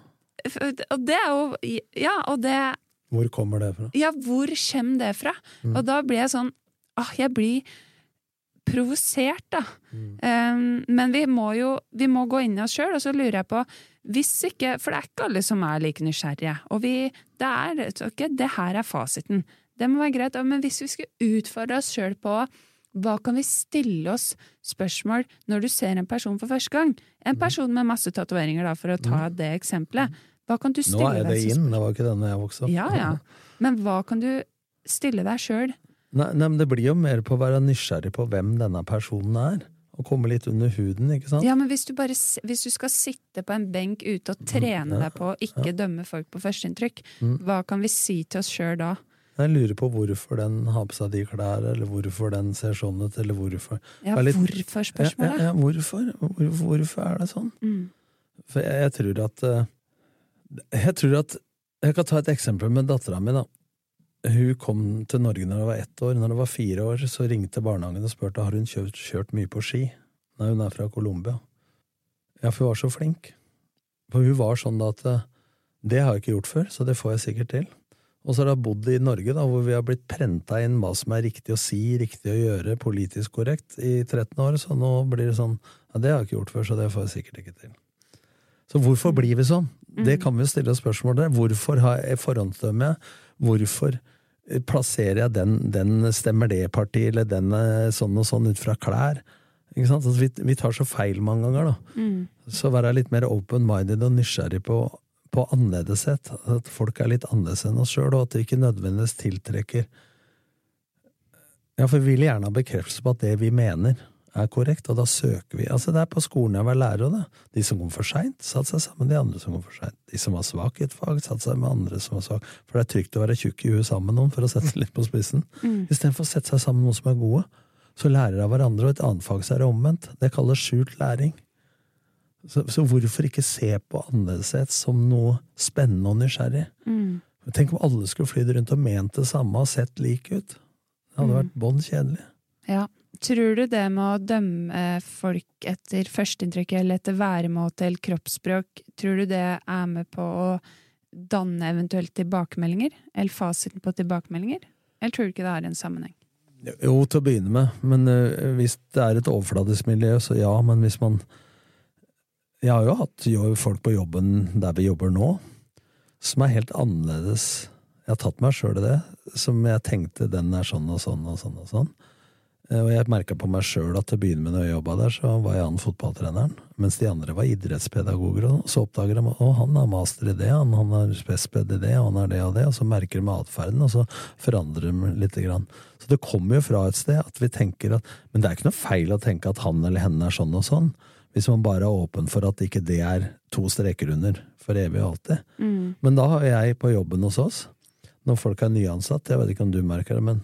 Og det er jo Ja, og det Hvor kommer det fra? Ja, hvor kommer det fra? Mm. Og da blir jeg sånn ah, Jeg blir provosert, da. Mm. Um, men vi må jo vi må gå inn i oss sjøl, og så lurer jeg på hvis ikke, For det er ikke alle som er like nysgjerrige. Og vi, det er ok, det her er fasiten. Det må være greit. Men hvis vi skulle utfordre oss sjøl på hva kan vi stille oss spørsmål når du ser en person for første gang? En person med masse tatoveringer, for å ta det eksempelet. Hva kan du Nå er det deg inn, det var ikke denne jeg vokste opp. Ja, ja. Men hva kan du stille deg sjøl? Nei, nei, men det blir jo mer på å være nysgjerrig på hvem denne personen er. Og komme litt under huden, ikke sant? Ja, men hvis du, bare, hvis du skal sitte på en benk ute og trene ja, deg på å ikke dømme folk på førsteinntrykk, Mm. hva kan vi si til oss sjøl da? Jeg lurer på hvorfor den har på seg de klærne, eller hvorfor den ser sånn ut, eller hvorfor Ja, litt- Ja, ja, hvorfor-spørsmålet? ja, hvorfor? hvorfor? Hvorfor er det sånn? Mm. For jeg, jeg tror at eh, Jeg tror at Jeg kan ta et eksempel med dattera mi, da. Hun kom til Norge når hun var ett år. Når hun var fire år, så ringte barnehagen og spurte har hun kjørt, kjørt mye på ski. Nei, hun er fra Colombia. Ja, for hun var så flink. For hun var sånn da at eh, det har jeg ikke gjort før, så det får jeg sikkert til. Og så har hun bodd i Norge, da, hvor vi har blitt prenta inn hva som er riktig å si, riktig å gjøre, politisk korrekt, i 13 år. Så nå blir det sånn ja, det har jeg ikke gjort før, så det får jeg sikkert ikke til. Så hvorfor blir vi sånn? Det kan vi stille oss spørsmål der. Hvorfor har jeg forhåndsdømme? Hvorfor plasserer jeg den, den stemmer det partiet, eller den eh, sånn og sånn ut fra klær? Altså, vi, vi tar så feil mange ganger, da. Mm. Så være litt mer open-minded og nysgjerrig på, på annerledeshet. At folk er litt annerledes enn oss sjøl, og at det ikke nødvendigvis tiltrekker Ja, for vi vil gjerne ha bekreftelse på at det vi mener, er korrekt, og da søker vi. Altså, det er på skolen jeg var lærer, da. De som kom for seint, satte seg sammen med de andre som kom for seint. De som var svake i et fag, satte seg med andre som var svake. For det er trygt å være tjukk i huet sammen med noen, for å sette seg litt på spissen. Mm. Istedenfor å sette seg sammen med noen som er gode, så lærer av hverandre, og et annet fag så er det omvendt. Det kalles skjult læring. Så, så hvorfor ikke se på annerledeshet som noe spennende og nysgjerrig? Mm. Tenk om alle skulle flydd rundt og ment det samme og sett like ut. Det hadde Mm. vært bånn kjedelig. Ja. Tror du det med å dømme folk etter førsteinntrykk eller etter væremåte eller kroppsspråk, tror du det er med på å danne eventuelt tilbakemeldinger? Eller fasiten på tilbakemeldinger? Eller tror du ikke det har en sammenheng? Jo, til å begynne med, men uh, hvis det er et overfladisk miljø, så ja, men hvis man Jeg har jo hatt jo folk på jobben der vi jobber nå, som er helt annerledes. Jeg har tatt meg sjøl i det, som jeg tenkte den er sånn og sånn og sånn og sånn. Eh, Og jeg merka på meg sjøl at til å begynne med når jeg jobba der, så var jeg han fotballtreneren, mens de andre var idrettspedagoger, og så oppdager de at han har master i det, han, han har spesped i det, han har det og det, og så merker de atferden, og så forandrer de lite grann. Så det kommer jo fra et sted at vi tenker at Men det er ikke noe feil å tenke at han eller henne er sånn og sånn, hvis man bare er åpen for at ikke det er to streker under for evig og alltid. Mm. Men da har jeg på jobben hos oss, når folk er nyansatt, jeg vet ikke om du merker det, men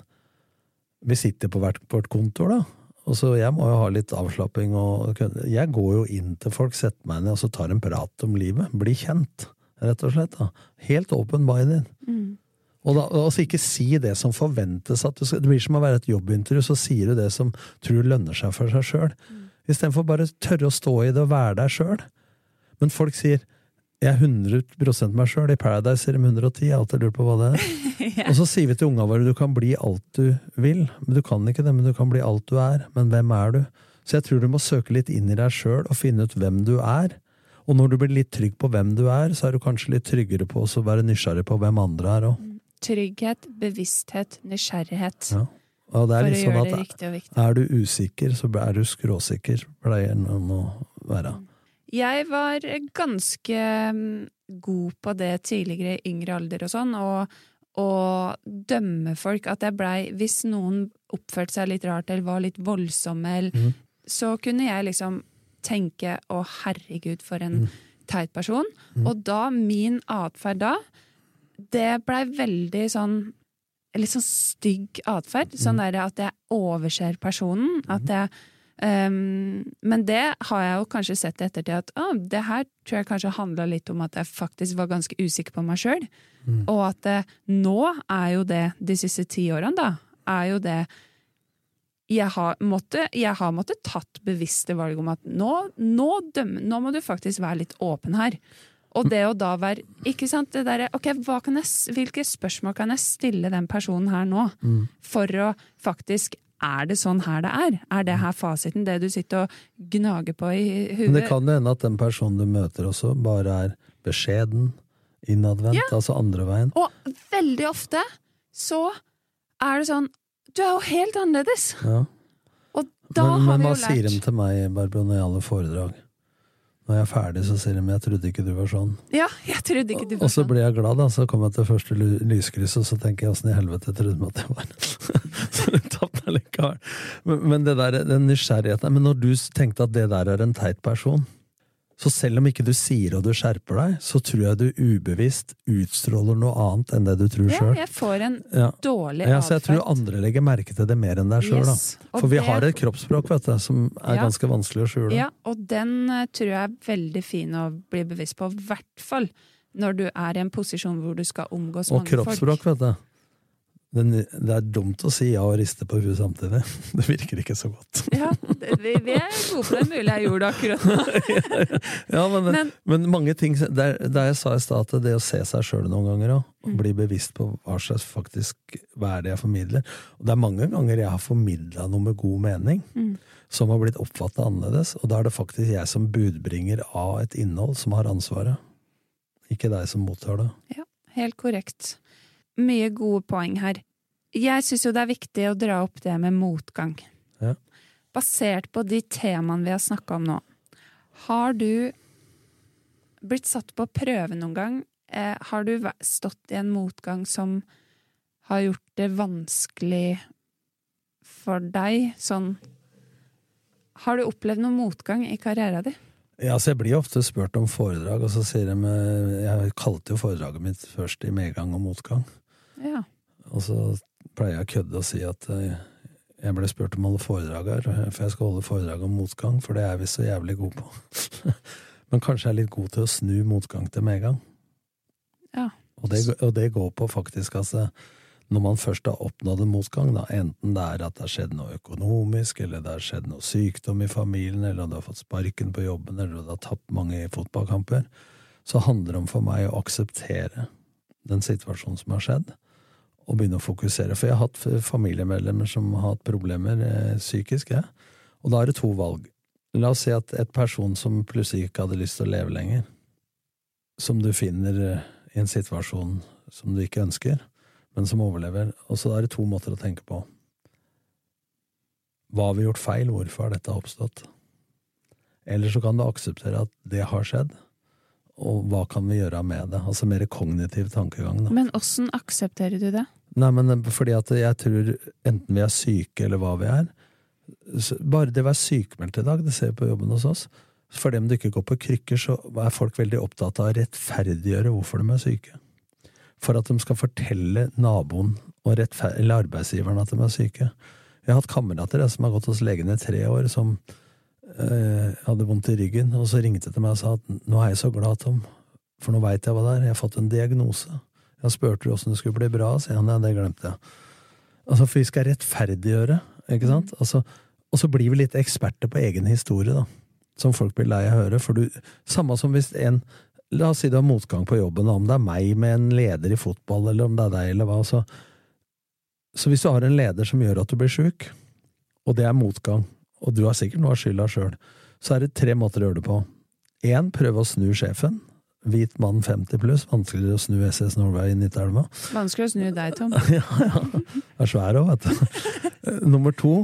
vi sitter på hvert vårt kontor, da. Og så Jeg må jo ha litt avslapping. og Jeg går jo inn til folk, setter meg ned og så tar en prat om livet. Bli kjent, rett og slett. da. Helt open minded. Mm. Og da, altså ikke si det som forventes. at du skal, Det blir som å være et jobbintervju, så sier du det som tror lønner seg for seg sjøl. Istedenfor bare tørre å stå i det og være der sjøl. Men folk sier 'jeg er 100 meg sjøl'. I Paradise sier de 110. Jeg har alltid lurt på hva det er. *laughs* Og så sier vi til unga våre du kan bli alt du vil. Men du kan ikke det, men du kan bli alt du er. Men hvem er du? Så jeg tror du må søke litt inn i deg sjøl og finne ut hvem du er. Og når du blir litt trygg på hvem du er, så er du kanskje litt tryggere på å være nysgjerrig på hvem andre er òg. Trygghet, bevissthet, nysgjerrighet. Ja. Og det er For litt sånn gjøre det at er du usikker, så er du skråsikker, pleier noen å være. Jeg var ganske mm, god på det tidligere i yngre alder og sånn, og, og dømme folk. At jeg blei Hvis noen oppførte seg litt rart eller var litt voldsomme, eller, mm. så kunne jeg liksom tenke 'å, herregud, for en mm. teit person'. Mm. Og da, min atferd da, det blei veldig sånn Litt sånn stygg atferd. Sånn Mhm. der at jeg overser personen. At jeg Um, men det har jeg jo kanskje sett i ettertid at ah, det her tror jeg kanskje handla litt om at jeg faktisk var ganske usikker på meg sjøl. Mm. Og at det, nå er jo det, de siste ti årene, da, er jo det jeg har, måtte, jeg har måttet tatt bevisste valg om at nå, nå, døm, nå må du faktisk være litt åpen her. Og det å da være ikke sant, det der, ok, jeg, Hvilke spørsmål kan jeg stille den personen her nå, mm. for å faktisk er det sånn her det er? Er det her fasiten, det du sitter og gnager på i huet? Men det kan jo hende at den personen du møter også, bare er beskjeden, innadvendt, ja. altså andre veien. Og veldig ofte så er det sånn Du er jo helt annerledes! Ja. Og da men, har vi jo lært Men hva sier de til meg, Barbro, når jeg holder foredrag? Når jeg er ferdig, så sier de 'jeg trodde ikke du var sånn'. Ja, jeg trodde ikke du var sånn. Og så blir jeg glad, da. Så kommer jeg til første lyskryss, og så tenker jeg 'åssen i helvete trodde de at jeg var'? *laughs* så det tatt allikevel. likevel. Men, men det der, den nysgjerrigheten Men når du tenkte at det der er en teit person, så selv om ikke du sier og du skjerper deg, så tror jeg du ubevisst utstråler noe annet enn det du tror sjøl. Ja, jeg får en ja. dårlig. Ja, så jeg tror andre legger merke til det mer enn deg sjøl. Yes. For vi det... har et kroppsspråk vet du, som er ja. ganske vanskelig å skjule. Ja, og den uh, tror jeg er veldig fin å bli bevisst på. I hvert fall når du er i en posisjon hvor du skal omgås mange folk. Og kroppsspråk, vet du. Det er dumt å si ja og riste på huet samtidig. *laughs* Det virker ikke så godt. Ja, vi, vi er gode på det. Mulig jeg gjorde det akkurat nå. *laughs* ja, men, men, men, mange ting Der, der jeg sa i stad at det å se seg sjøl noen ganger òg, mm. bli bevisst på hva slags faktisk hva er det jeg formidler Og det er mange ganger jeg har formidla noe med god mening, mm. som har blitt oppfatta annerledes, og da er det faktisk jeg som budbringer av et innhold som har ansvaret. Ikke deg som mottar det. Ja, helt korrekt mye gode poeng her. Jeg syns jo det er viktig å dra opp det med motgang. Ja. Basert på de temaene vi har snakka om nå. Har du blitt satt på prøve noen gang? Eh, har du stått i en motgang som har gjort det vanskelig for deg? Sånn Har du opplevd noen motgang i karrieren din? Ja, så Jeg blir ofte spurt om foredrag, og så sier de eh, Jeg kalte jo foredraget mitt først i medgang og motgang. Ja. Og så pleier jeg å kødde og si at eh, jeg ble spurt om å holde foredrag her, for jeg skal holde foredrag om motgang, for det er vi så jævlig gode på. *laughs* Men kanskje jeg er litt god til å snu motgang til medgang. Ja. Og det, og det går på faktisk, altså når man først har oppnådd en motgang, da, enten det er at det har skjedd noe økonomisk, eller det har skjedd noe sykdom i familien, eller du har fått sparken på jobben, eller du har tapt mange fotballkamper, så handler det om for meg å akseptere den situasjonen som har skjedd, og begynne å fokusere. For jeg har hatt familiemedlemmer som har hatt problemer eh, psykisk, ja. og da er det to valg. La oss si at et person som plutselig ikke hadde lyst til å leve lenger, som du finner eh, i en situasjon som du ikke ønsker, men som overlever, og så er det to måter å tenke på. Hva har vi gjort feil? Hvorfor har dette oppstått? Eller så kan du akseptere at det har skjedd, og hva kan vi gjøre med det? Altså mer kognitiv tankegang. Da. Men åssen aksepterer du det? Nei, men eh, fordi at jeg tror enten vi er syke eller hva vi er Bare det å være sykemeldt i dag, det ser vi på jobben hos oss. For dem du ikke går på krykker, så er folk veldig opptatt av å rettferdiggjøre hvorfor de er syke. For at de skal fortelle naboen eller arbeidsgiveren at de er syke. Jeg har hatt kamerater som har gått hos legen i tre år, som eh, hadde vondt i ryggen, og så ringte de meg og sa at nå er jeg så glad, Tom, for nå veit jeg hva det er, jeg har fått en diagnose. Jeg spurte åssen det skulle bli bra, sier han. Ja, det glemte jeg. Altså, For vi skal rettferdiggjøre, ikke sant? Mm. Altså, og så blir vi litt eksperter på egen historie, da. Som folk blir lei av å høre. For du, samme som hvis en La oss si du har motgang på jobben, om det er meg med en leder i fotball, eller om det er deg, eller hva. Så, så hvis du har en leder som gjør at du blir sjuk, og det er motgang, og du har sikkert noe av skylda sjøl, så er det tre måter å gjøre det på. Én, prøve å snu sjefen. Hvit mann 50 pluss. Vanskeligere å snu SS Norway i Nittelva. *laughs* Vanskelig å snu deg, Tom. *laughs* ja, ja. Jeg er svær òg, vet du. Nummer to.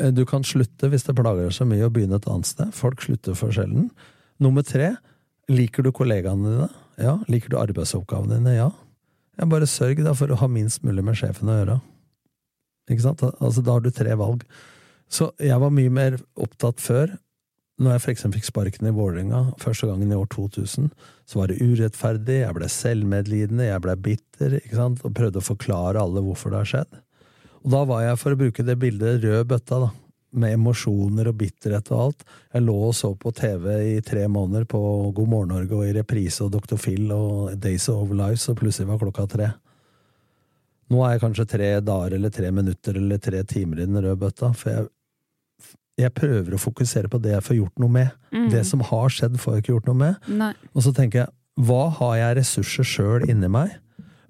Eh, du kan slutte hvis det plager deg så mye å begynne et annet sted. Folk slutter for sjelden. Nummer tre. Liker du kollegaene dine? Ja. Liker du arbeidsoppgavene dine? Ja. Jeg bare sørg da for å ha minst mulig med sjefen å gjøre. Ikke sant? Altså, da har du tre valg. Så jeg var mye mer opptatt før når jeg eksempel fikk sparken i Vålerenga første gangen i år 2000, så var det urettferdig, jeg ble selvmedlidende, jeg ble bitter, ikke sant, og prøvde å forklare alle hvorfor det har skjedd. Og da var jeg, for å bruke det bildet, rød bøtta, da. med emosjoner og bitterhet og alt. Jeg lå og så på TV i tre måneder på God morgen Norge og i reprise og Dr. Phil og Days of Lives, og plutselig var klokka tre. Nå er jeg kanskje tre dager eller tre minutter eller tre timer i den røde bøtta, for jeg, jeg prøver å fokusere på det jeg får gjort noe med. Mm. Det som har skjedd, får jeg ikke gjort noe med. Nei. Og så tenker jeg, hva har jeg ressurser sjøl inni meg?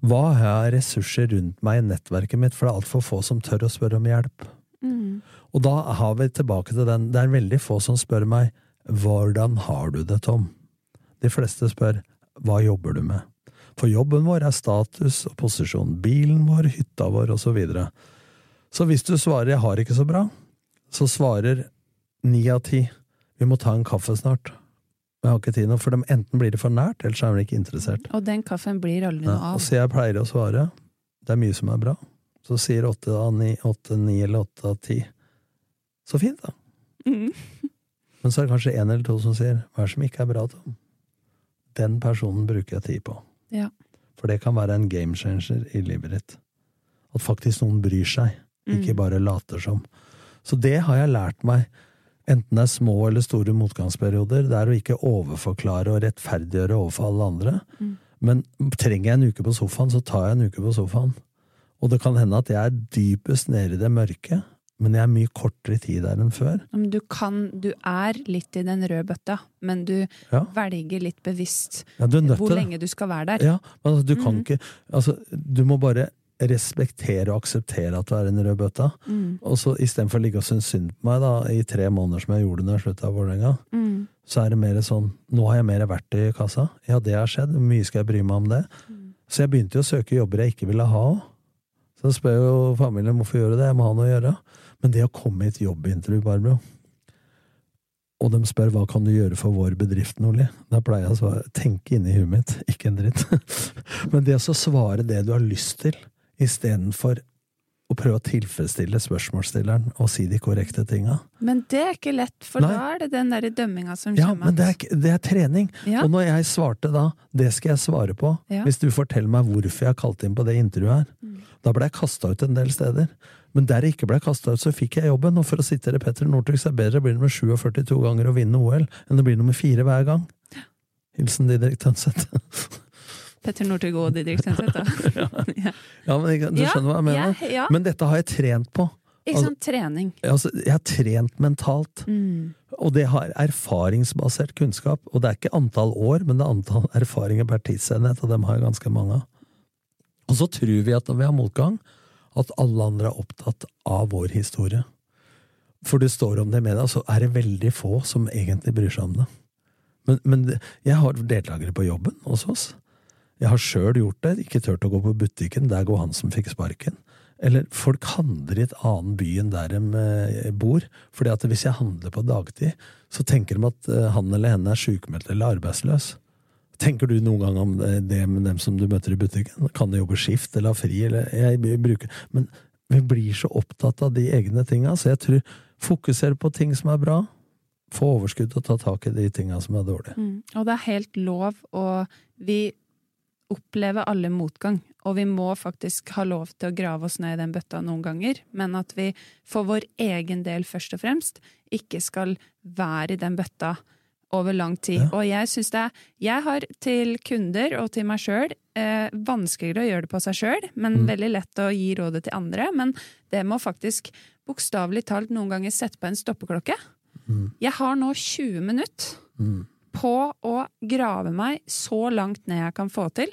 Hva har jeg ressurser rundt meg i nettverket mitt, for det er altfor få som tør å spørre om hjelp. Mm. Og da har vi tilbake til den, det er veldig få som spør meg, hvordan har du det, Tom? De fleste spør, hva jobber du med? For jobben vår er status og posisjon, bilen vår, hytta vår, og så videre. Så hvis du svarer 'jeg har ikke så bra', så svarer ni av ti 'vi må ta en kaffe snart'. Jeg har ikke tid nå, for de, enten blir det for nært, eller så er de ikke interessert. Og den kaffen blir aldri Ja, noe og av. så jeg pleier å svare. Det er mye som er bra. Så sier åtte av ni, åtte, ni eller åtte av ti. Så fint, da. Mm. Men så er det kanskje en eller to som sier hva er det som ikke er bra, Tom? Den personen bruker jeg tid på. Ja. For det kan være en game changer i livet ditt. At faktisk noen bryr seg, ikke Mm. bare later som. Så det har jeg lært meg, enten det er små eller store motgangsperioder, det er å ikke overforklare og rettferdiggjøre overfor alle andre. Mm. Men trenger jeg en uke på sofaen, så tar jeg en uke på sofaen. Og det kan hende at jeg er dypest nede i det mørke, men jeg er mye kortere tid der enn før. Du kan, du er litt i den røde bøtta, men du Ja. velger litt bevisst Ja, hvor lenge du skal være der. Ja, men altså, du kan Mhm. ikke Altså, du må bare respektere og akseptere at du er en rød bøtta. Mm. Og så istedenfor å ligge og synes synd på meg da, i tre måneder som jeg gjorde når jeg slutta i Vålerenga, Mm. så er det mer sånn Nå har jeg mer verktøy i kassa. Ja, det har skjedd. Hvor mye skal jeg bry meg om det? Mm. Så jeg begynte jo å søke jobber jeg ikke ville ha òg. Så spør jo familien hvorfor gjør du det. Jeg må ha noe å gjøre. Men det å komme i et jobbintervju, Barbro Og de spør hva kan du gjøre for vår bedrift, Nordli? Da pleier jeg å svare tenke inni huet mitt, ikke en dritt. *laughs* Men det å svare det du har lyst til, istedenfor å prøve å tilfredsstille spørsmålsstilleren og si de korrekte tinga. Men det er ikke lett, for Nei. da er det den derre dømminga som Ja, kommer. men det er, det er trening. Ja. Og når jeg svarte da, det skal jeg svare på, Ja. hvis du forteller meg hvorfor jeg har kalt inn på det intervjuet her, Mm. da ble jeg kasta ut en del steder. Men der jeg ikke ble kasta ut, så fikk jeg jobben. Og for å sitere Petter Northug, så er det bedre å bli nummer 47 ganger og vinne OL enn å bli nummer fire hver gang. Hilsen Didrik Tønseth. *laughs* Petter Northug og Didrik Stenseth, da. *laughs* *laughs* ja. ja, men du skjønner hva jeg mener? Ja. Men dette har jeg trent på. Ikke sant? Trening. Altså, jeg har trent mentalt. Mm. Og det har erfaringsbasert kunnskap. Og det er ikke antall år, men det er antall *laughs* erfaringer per tidsenhet, og dem har jeg ganske mange av. Og så tror vi at når vi har motgang, at alle andre er opptatt av vår historie. For det står om det i media, så er det veldig få som egentlig bryr seg om det. Men, men jeg har deltakere på jobben hos oss. Jeg har sjøl gjort det, ikke turt å gå på butikken, der går han som fikk sparken. Eller folk handler i et annen by enn der de eh, bor. fordi at hvis jeg handler på dagtid, så tenker de at eh, han eller henne er sjukmeldt eller arbeidsløs. Tenker du noen gang om det det med dem som du møter i butikken? Kan de jobbe skift eller ha fri? Eller, jeg bruker, men vi blir så opptatt av de egne tinga, så jeg tror fokuser på ting som er bra. Få overskudd og ta tak i de tinga som er dårlige. Mm. Og det er helt lov, og vi opplever alle motgang. Og vi må faktisk ha lov til å grave oss ned i den bøtta noen ganger, men at vi for vår egen del først og fremst ikke skal være i den bøtta over lang tid. Ja. Og jeg syns det er Jeg har til kunder og til meg sjøl eh, vanskeligere å gjøre det på seg sjøl, men Mm. veldig lett å gi rådet til andre. Men det må faktisk bokstavelig talt noen ganger sette på en stoppeklokke. Mm. Jeg har nå 20 minutter Mm. På å grave meg så langt ned jeg kan få til,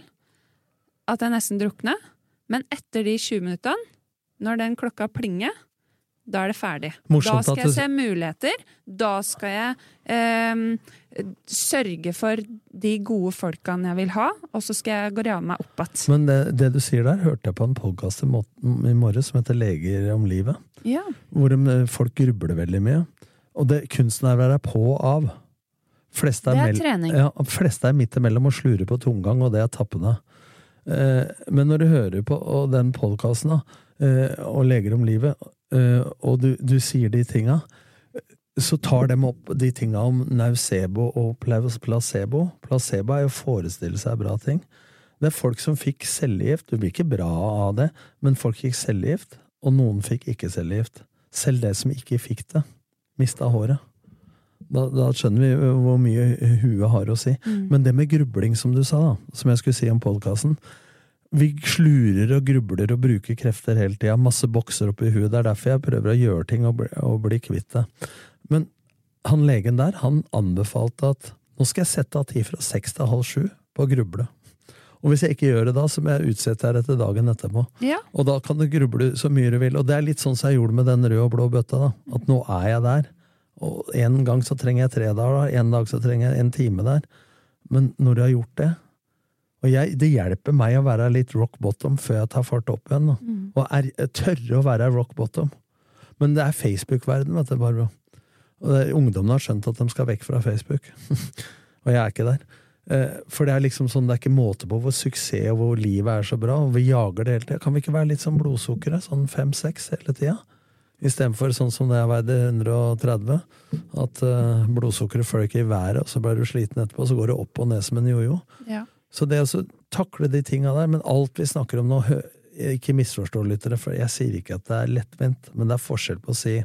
at jeg nesten drukner. Men etter de 20 minuttene, når den klokka plinger, da er det ferdig. Morsomt da skal jeg se muligheter. Da skal jeg eh, sørge for de gode folkene jeg vil ha, og så skal jeg grave meg opp igjen. Men det, det du sier der, hørte jeg på en podkast i, i morges som heter Leger om livet. Ja. hvor de, folk grubler veldig mye. Og det, kunsten er å være på og av. Fleste er, Det er trening. Ja, fleste er midt imellom og slurer på tomgang, og det er tappende. Eh, men når du hører på den podkasten eh, og Leger om livet, eh, og du, du sier de tinga, så tar dem opp de tinga om naucebo og placebo. Placebo er jo å forestille seg bra ting. Det er folk som fikk cellegift. Du blir ikke bra av det, men folk fikk cellegift, og noen fikk ikke cellegift. selv det som ikke fikk det, mista håret. Da, da, skjønner vi hvor mye huet har å si. Mm. Men det med grubling, som du sa, da, som jeg skulle si om podkasten Vi slurer og grubler og bruker krefter hele tida. Masse bokser oppi huet. Det er derfor jeg prøver å gjøre ting og bli, og bli kvitt det. Men han legen der, han anbefalte at nå skal jeg sette av tid fra seks til halv sju på å gruble. Og hvis jeg ikke gjør det da, så må jeg utsette her etter dagen etterpå. Ja. Og da kan du gruble så mye du vil. Og det er litt sånn som jeg gjorde med den røde og blå bøtta. da. At nå er jeg der. Og en gang så trenger jeg tre dager, en dag så trenger jeg en time der. Men når du har gjort det Og jeg, det hjelper meg å være litt rock bottom før jeg tar fart opp igjen. Mm. Og er, tørre å være rock bottom. Men det er Facebook-verden, vet du, Barbro. Og det, ungdommen har skjønt at de skal vekk fra Facebook. *laughs* og jeg er ikke der. Eh, for det er liksom sånn, det er ikke måte på hvor suksess og hvor livet er så bra, og vi jager det hele tida. Kan vi ikke være litt sånn blodsukkeret? Sånn fem-seks hele tida? Istedenfor sånn som da jeg veide 130, at uh, blodsukkeret følger i været, og så blir du sliten etterpå, og så går det opp og ned som en jojo. Ja. Så det å takle de tinga der, men alt vi snakker om nå, ikke misforstå lyttere, for jeg sier ikke at det er lettvint, men det er forskjell på å si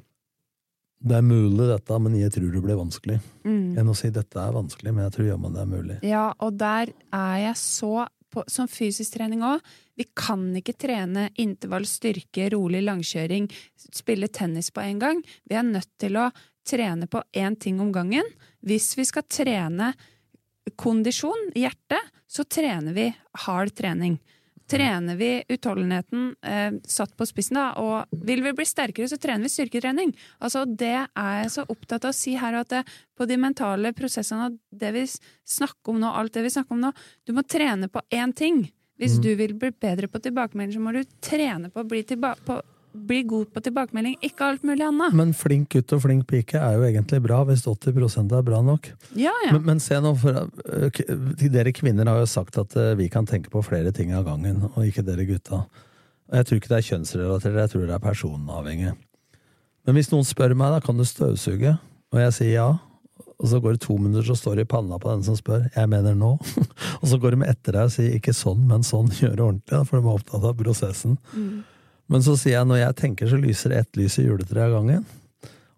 det er mulig dette, men jeg tror det blir vanskelig. Mm. Enn å si dette er vanskelig, men jeg tror jammen det er mulig. Ja, og der er jeg så på, som fysisk trening òg. Vi kan ikke trene intervall, styrke, rolig langkjøring, spille tennis på en gang. Vi er nødt til å trene på én ting om gangen. Hvis vi skal trene kondisjon, hjerte, så trener vi hard trening trener vi utholdenheten eh, satt på spissen, da. Og vil vi bli sterkere, så trener vi styrketrening. Altså, det er jeg så opptatt av å si her, at det, på de mentale prosessene og det vi snakker om nå, alt det vi snakker om nå, du må trene på én ting. Hvis mm. du vil bli bedre på tilbakemelding, så må du trene på å bli tilba på bli god på tilbakemelding, ikke alt mulig annet. Men flink gutt og flink pike er jo egentlig bra, hvis 80% er bra nok. Ja, ja. Men, men se nå, for, uh, dere kvinner har jo sagt at uh, vi kan tenke på flere ting av gangen, og ikke dere gutta. Jeg tror ikke det er kjønnsrelatert, jeg tror det er personavhengig. Men hvis noen spør meg, da, kan du støvsuge? Og jeg sier ja. Og så går det to minutter, så står det i panna på den som spør. Jeg mener nå. *laughs* og så går de etter deg og sier ikke sånn, men sånn. Gjør det ordentlig, for de er opptatt av prosessen. Mm. Men så sier jeg når jeg tenker, så lyser ett lys i juletreet av gangen.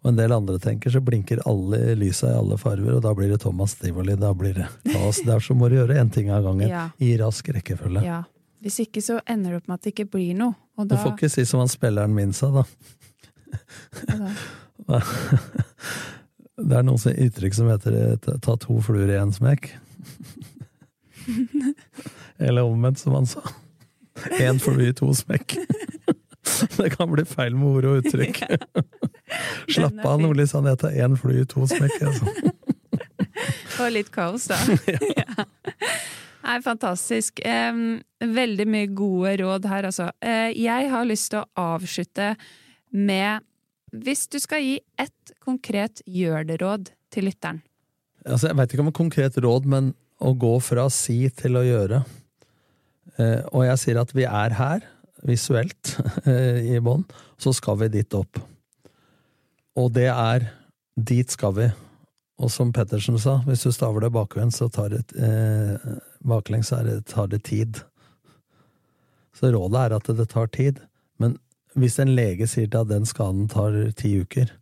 Og en del andre tenker, så blinker alle lysa i alle farger, og da blir det Thomas Stivoli. Da blir det kaos. Derfor må du gjøre én ting av gangen. Ja. I rask rekkefølge. Ja. Hvis ikke så ender det opp med at det ikke blir noe. Da... Du får ikke si som han spilleren min sa, da. da? *laughs* det er noen som uttrykk som heter 'ta to fluer i én smekk'. *laughs* Eller omvendt, som han sa. *laughs* Én flue i to smekk. *laughs* Det kan bli feil med ord og uttrykk. *laughs* *laughs* Slapp av, Nordli sa jeg tar én fly i to smekk. Altså. Og litt kaos, da. ja. Nei, fantastisk. veldig mye gode råd her, altså. Eh, jeg har lyst til å avslutte med Hvis du skal gi ett konkret gjør det-råd til lytteren. Altså, jeg veit ikke om et konkret råd, men å gå fra si til å gjøre. Eh, og jeg sier at vi er her visuelt *laughs* i bånn, så skal vi dit opp. Og det er Dit skal vi. Og som Pettersen sa, hvis du staver det bakvendt, så tar det eh, baklengs så det, tar det tid. Så rådet er at det tar tid. Men hvis en lege sier til at den skaden tar ti uker,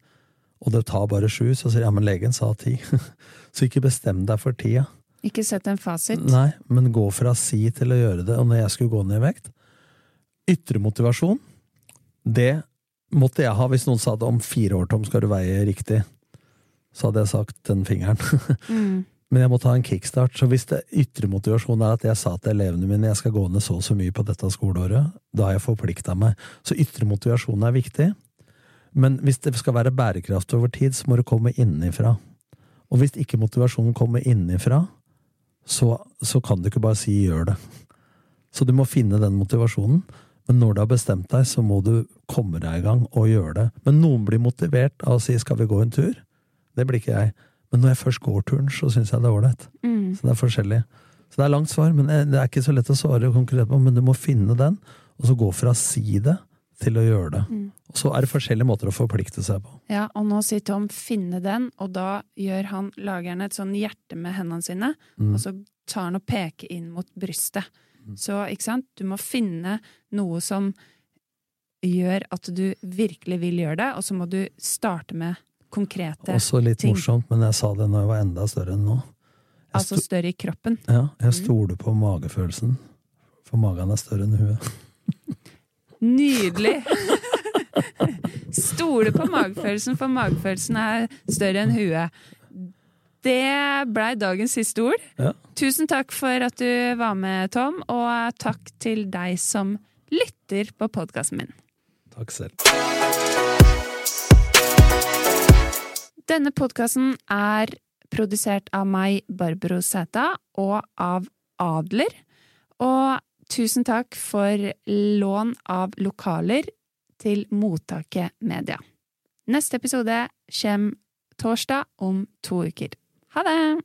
og det tar bare sju, så sier ja, men legen sa ti. *laughs* så ikke bestem deg for tida. Ikke sett en fasit. Nei, men gå fra si til å gjøre det. Og når jeg skulle gå ned i vekt, Ytre motivasjon, det måtte jeg ha hvis noen sa det om fire år, Tom, skal du veie riktig. Så hadde jeg sagt den fingeren. *laughs* Mm. Men jeg måtte ha en kickstart. Så hvis det ytre motivasjon er at jeg sa til elevene mine jeg skal gå ned så og så mye på dette skoleåret, da har jeg forplikta meg. Så ytre motivasjon er viktig. Men hvis det skal være bærekraft over tid, så må det komme innenfra. Og hvis ikke motivasjonen kommer innenfra, så, så kan du ikke bare si 'gjør det'. Så du må finne den motivasjonen. Men når du har bestemt deg, så må du komme deg i gang og gjøre det. Men noen blir motivert av å si 'skal vi gå en tur'? Det blir ikke jeg. Men når jeg først går turen, så syns jeg det er ålreit. Mm. Så det er forskjellig. Så det er langt svar, men det er ikke så lett å svare konkret på. Men du må finne den, og så gå fra si det til å gjøre det. Mm. Og så er det forskjellige måter å forplikte seg på. Ja, og nå sier Tom 'finne den', og da gjør han lageren et sånn hjerte med hendene sine, mm. og så tar han og peker inn mot brystet. Så ikke sant, du må finne noe som gjør at du virkelig vil gjøre det, og så må du starte med konkrete ting. Også litt ting. morsomt, men jeg sa det når jeg var enda større enn nå. Jeg Altså større i kroppen. ja, jeg Mm. stoler på magefølelsen. For magen er større enn huet. Nydelig! *laughs* Stole på magefølelsen, for magefølelsen er større enn huet. Det blei dagens siste ord. Ja. Tusen takk for at du var med, Tom, og takk til deg som lytter på podkasten min. Takk selv. Denne podkasten er produsert av meg, Barbro Sæta, og av Adler. Og tusen takk for lån av lokaler til Mottaket Media. Neste episode kommer torsdag om to uker. Ha det!